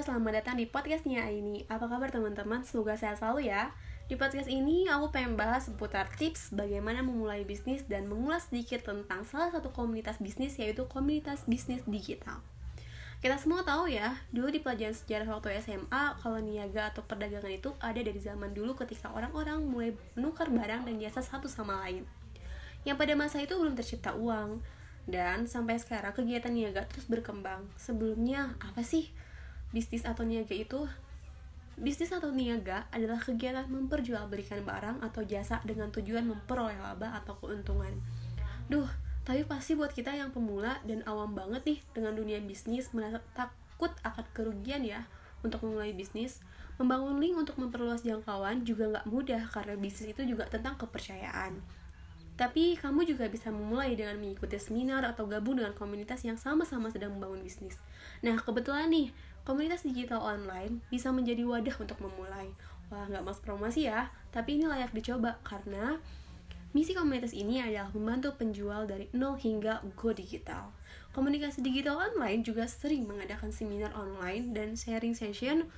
selamat datang di podcastnya ini. Apa kabar teman-teman? Semoga sehat selalu ya. Di podcast ini aku pengen bahas seputar tips bagaimana memulai bisnis dan mengulas sedikit tentang salah satu komunitas bisnis yaitu komunitas bisnis digital. Kita semua tahu ya, dulu di pelajaran sejarah waktu SMA, kalau niaga atau perdagangan itu ada dari zaman dulu ketika orang-orang mulai menukar barang dan jasa satu sama lain. Yang pada masa itu belum tercipta uang, dan sampai sekarang kegiatan niaga terus berkembang. Sebelumnya, apa sih bisnis atau niaga itu bisnis atau niaga adalah kegiatan memperjualbelikan barang atau jasa dengan tujuan memperoleh laba atau keuntungan. Duh, tapi pasti buat kita yang pemula dan awam banget nih dengan dunia bisnis merasa takut akan kerugian ya untuk memulai bisnis. Membangun link untuk memperluas jangkauan juga nggak mudah karena bisnis itu juga tentang kepercayaan. Tapi kamu juga bisa memulai dengan mengikuti seminar atau gabung dengan komunitas yang sama-sama sedang membangun bisnis. Nah, kebetulan nih, komunitas digital online bisa menjadi wadah untuk memulai. Wah, nggak mas promosi ya, tapi ini layak dicoba karena misi komunitas ini adalah membantu penjual dari nol hingga go digital. Komunikasi digital online juga sering mengadakan seminar online dan sharing session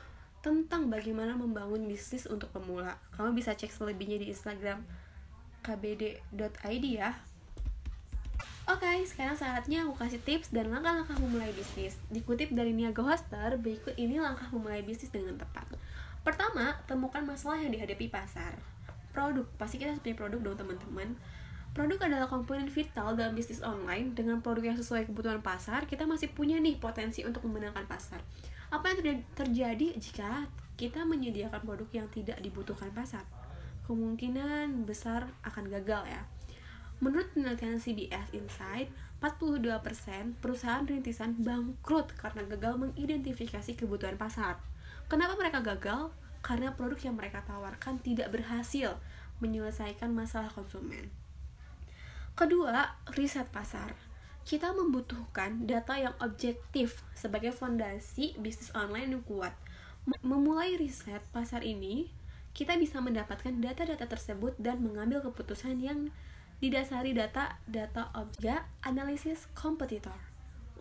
tentang bagaimana membangun bisnis untuk pemula. Kamu bisa cek selebihnya di Instagram kbd.id ya. Oke, okay, sekarang saatnya aku kasih tips dan langkah-langkah memulai bisnis. Dikutip dari Niaga Hoster, berikut ini langkah memulai bisnis dengan tepat. Pertama, temukan masalah yang dihadapi pasar. Produk, pasti kita punya produk dong teman-teman. Produk adalah komponen vital dalam bisnis online. Dengan produk yang sesuai kebutuhan pasar, kita masih punya nih potensi untuk memenangkan pasar. Apa yang terjadi jika kita menyediakan produk yang tidak dibutuhkan pasar? Kemungkinan besar akan gagal ya. Menurut penelitian CBS Insight, 42% perusahaan rintisan bangkrut karena gagal mengidentifikasi kebutuhan pasar. Kenapa mereka gagal? Karena produk yang mereka tawarkan tidak berhasil menyelesaikan masalah konsumen. Kedua, riset pasar. Kita membutuhkan data yang objektif sebagai fondasi bisnis online yang kuat. Memulai riset pasar ini kita bisa mendapatkan data-data tersebut dan mengambil keputusan yang didasari data-data objek analisis kompetitor.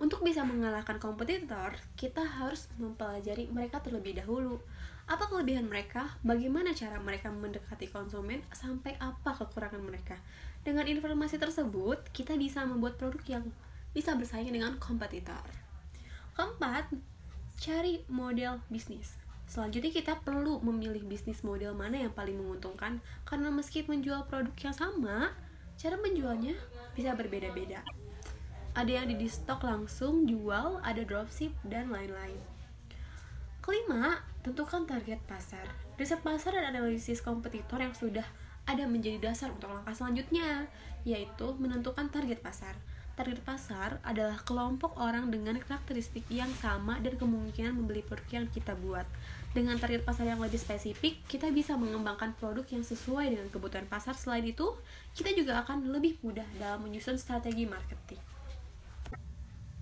Untuk bisa mengalahkan kompetitor, kita harus mempelajari mereka terlebih dahulu. Apa kelebihan mereka? Bagaimana cara mereka mendekati konsumen? Sampai apa kekurangan mereka? Dengan informasi tersebut, kita bisa membuat produk yang bisa bersaing dengan kompetitor. Keempat, cari model bisnis. Selanjutnya kita perlu memilih bisnis model mana yang paling menguntungkan karena meski menjual produk yang sama, cara menjualnya bisa berbeda-beda. Ada yang di stok langsung jual, ada dropship dan lain-lain. Kelima, tentukan target pasar. Riset pasar dan analisis kompetitor yang sudah ada menjadi dasar untuk langkah selanjutnya, yaitu menentukan target pasar. Target pasar adalah kelompok orang dengan karakteristik yang sama dan kemungkinan membeli produk yang kita buat. Dengan target pasar yang lebih spesifik, kita bisa mengembangkan produk yang sesuai dengan kebutuhan pasar. Selain itu, kita juga akan lebih mudah dalam menyusun strategi marketing.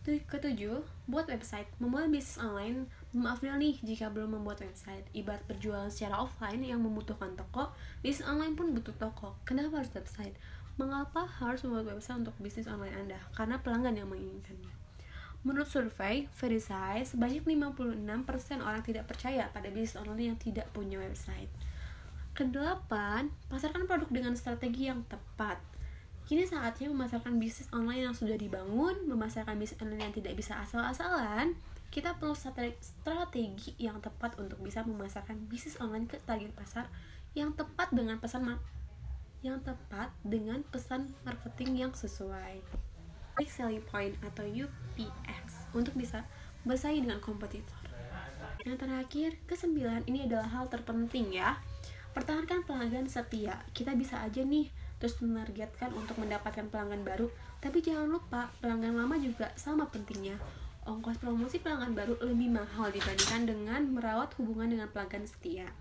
Ketujuh, buat website. Memulai bisnis online, maaf nih jika belum membuat website. Ibarat berjualan secara offline yang membutuhkan toko, bisnis online pun butuh toko. Kenapa harus website? Mengapa harus membuat website untuk bisnis online Anda? Karena pelanggan yang menginginkannya. Menurut survei Verify, sebanyak 56% orang tidak percaya pada bisnis online yang tidak punya website. Kedelapan, pasarkan produk dengan strategi yang tepat. Kini saatnya memasarkan bisnis online yang sudah dibangun, memasarkan bisnis online yang tidak bisa asal-asalan. Kita perlu strategi yang tepat untuk bisa memasarkan bisnis online ke target pasar yang tepat dengan pesan yang tepat dengan pesan marketing yang sesuai. Unique Selling Point atau UPX untuk bisa bersaing dengan kompetitor. Yang terakhir, kesembilan ini adalah hal terpenting ya. Pertahankan pelanggan setia. Kita bisa aja nih terus menargetkan untuk mendapatkan pelanggan baru, tapi jangan lupa pelanggan lama juga sama pentingnya. Ongkos promosi pelanggan baru lebih mahal dibandingkan dengan merawat hubungan dengan pelanggan setia.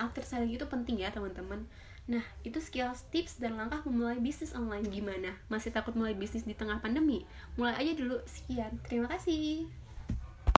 After selling itu penting ya teman-teman. Nah, itu skills, tips, dan langkah memulai bisnis online gimana? Masih takut mulai bisnis di tengah pandemi? Mulai aja dulu. Sekian. Terima kasih.